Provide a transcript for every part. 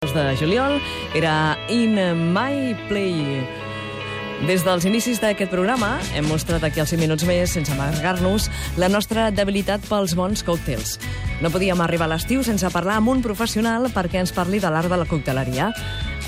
de juliol era In My Play. Des dels inicis d'aquest programa hem mostrat aquí als 5 minuts més, sense amagar-nos, la nostra debilitat pels bons còctels. No podíem arribar a l'estiu sense parlar amb un professional perquè ens parli de l'art de la cocteleria.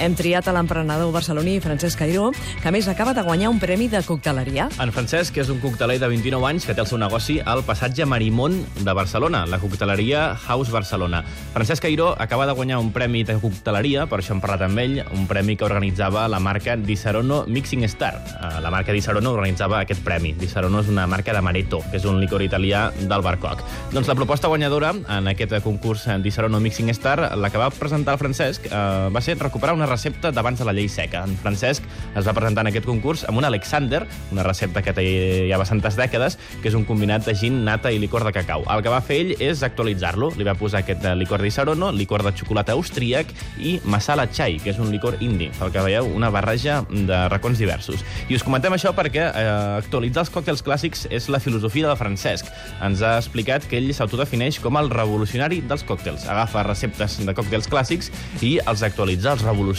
Hem triat a l'emprenedor barceloní Francesc Cairó, que més acaba de guanyar un premi de cocteleria. En Francesc és un cocteler de 29 anys que té el seu negoci al passatge Marimón de Barcelona, la cocteleria House Barcelona. Francesc Cairó acaba de guanyar un premi de cocteleria, per això hem parlat amb ell, un premi que organitzava la marca Disaronno Mixing Star. Eh, La marca Disaronno organitzava aquest premi. Disaronno és una marca d'amaretto, que és un licor italià del barcoc. Doncs la proposta guanyadora en aquest concurs Disaronno Mixing Star, la que va presentar el Francesc, eh, va ser recuperar una recepta d'abans de la llei seca. En Francesc es va presentar en aquest concurs amb un Alexander, una recepta que té ja bastantes dècades, que és un combinat de gin, nata i licor de cacau. El que va fer ell és actualitzar-lo. Li va posar aquest eh, licor d'Isarono, licor de xocolata austríac i masala chai, que és un licor indi. Pel que veieu, una barreja de racons diversos. I us comentem això perquè eh, actualitzar els còctels clàssics és la filosofia del Francesc. Ens ha explicat que ell s'autodefineix com el revolucionari dels còctels. Agafa receptes de còctels clàssics i els actualitza, els revoluciona.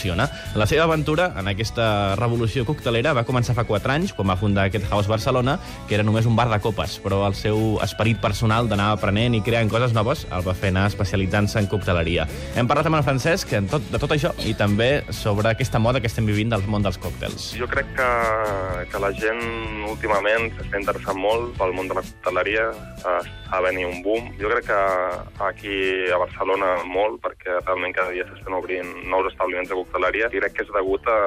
La seva aventura en aquesta revolució coctelera va començar fa 4 anys, quan va fundar aquest House Barcelona, que era només un bar de copes, però el seu esperit personal d'anar aprenent i creant coses noves el va fer anar especialitzant-se en cocteleria. Hem parlat amb en Francesc en tot, de tot això i també sobre aquesta moda que estem vivint del món dels còctels. Jo crec que, que la gent últimament s'està interessant molt pel món de la cocteleria, està venint un boom. Jo crec que aquí a Barcelona molt, perquè realment cada dia s'estan obrint nous establiments de cocteleria, i crec que és degut a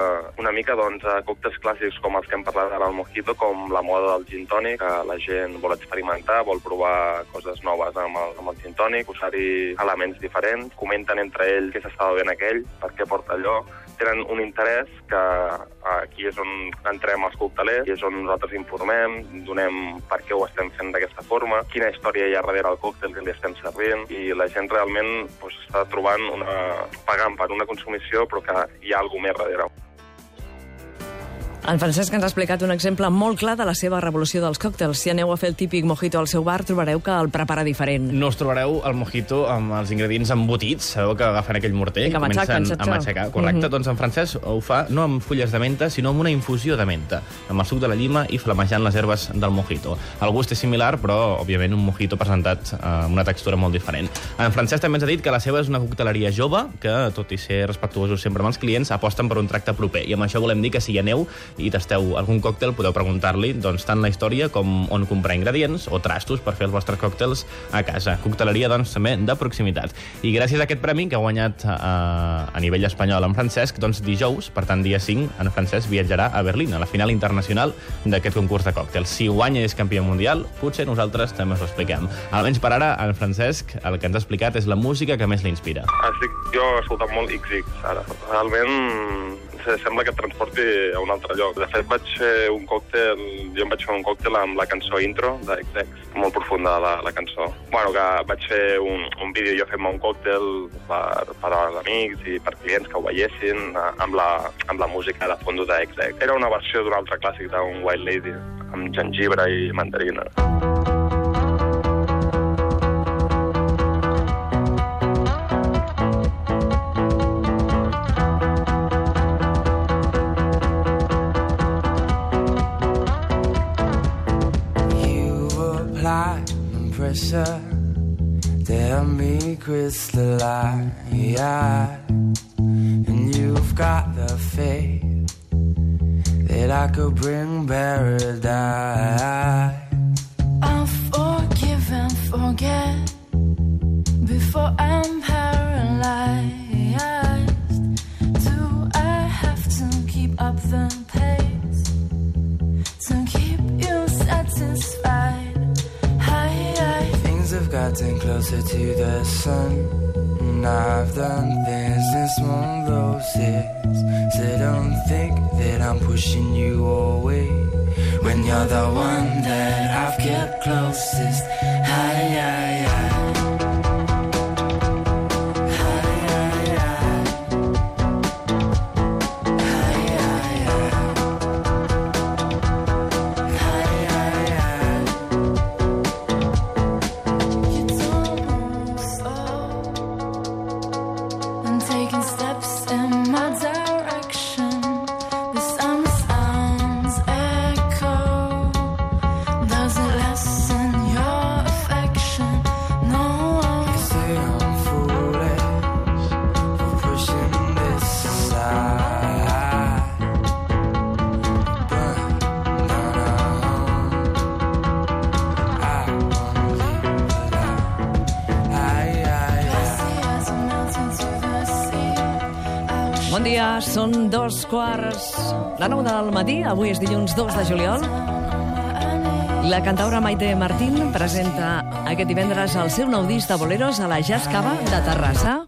una mica doncs, a còctels clàssics com els que hem parlat ara al Mojito, com la moda del gin tònic, que la gent vol experimentar, vol provar coses noves amb el, amb el gin tònic, posar-hi elements diferents, comenten entre ells què s'estava ben aquell, per què porta allò, tenen un interès que aquí és on entrem els coctelers, i és on nosaltres informem, donem per què ho estem fent d'aquesta forma, quina història hi ha darrere el còctel que li estem servint, i la gent realment doncs, està trobant una... pagant per una consumició, però que hi ha alguna més. En Francesc ens ha explicat un exemple molt clar de la seva revolució dels còctels. Si aneu a fer el típic mojito al seu bar, trobareu que el prepara diferent. No us trobareu el mojito amb els ingredients embotits, sabeu que agafen aquell morter I que saps a matxacar. Correcte, mm -hmm. doncs en Francesc ho fa no amb fulles de menta, sinó amb una infusió de menta, amb el suc de la llima i flamejant les herbes del mojito. El gust és similar, però, òbviament, un mojito presentat eh, amb una textura molt diferent. En Francesc també ens ha dit que la seva és una cocteleria jove, que, tot i ser respectuosos sempre amb els clients, aposten per un tracte proper. I amb això volem dir que si hi aneu i tasteu algun còctel, podeu preguntar-li doncs, tant la història com on comprar ingredients o trastos per fer els vostres còctels a casa. Cocteleria, doncs, també de proximitat. I gràcies a aquest premi que ha guanyat eh, a nivell espanyol en Francesc, doncs dijous, per tant dia 5, en Francesc viatjarà a Berlín, a la final internacional d'aquest concurs de còctels. Si guanya és campió mundial, potser nosaltres també us ho expliquem. Almenys per ara, en Francesc, el que ens ha explicat és la música que més l'inspira. Estic jo escoltant molt XX ara. Realment se- sembla que et transporti a un altre lloc. De fet, vaig fer un còctel, jo em vaig fer un còctel amb la cançó intro de XX, molt profunda la, la cançó. Bueno, que vaig fer un, un vídeo jo fent-me un còctel per, per als amics i per clients que ho veiessin amb la, amb la música de fons de XX. Era una versió d'un altre clàssic d'un White Lady, amb gengibre i mandarina. You me crystallize, and you've got the faith that I could bring paradise. Closer to the sun. And I've done things this one roses. So don't think that I'm pushing you away. When you're the one that I've kept closest. Hi, dia, són dos quarts de nou del matí, avui és dilluns 2 de juliol. La cantaora Maite Martín presenta aquest divendres el seu nou disc de boleros a la Jazz Cava de Terrassa.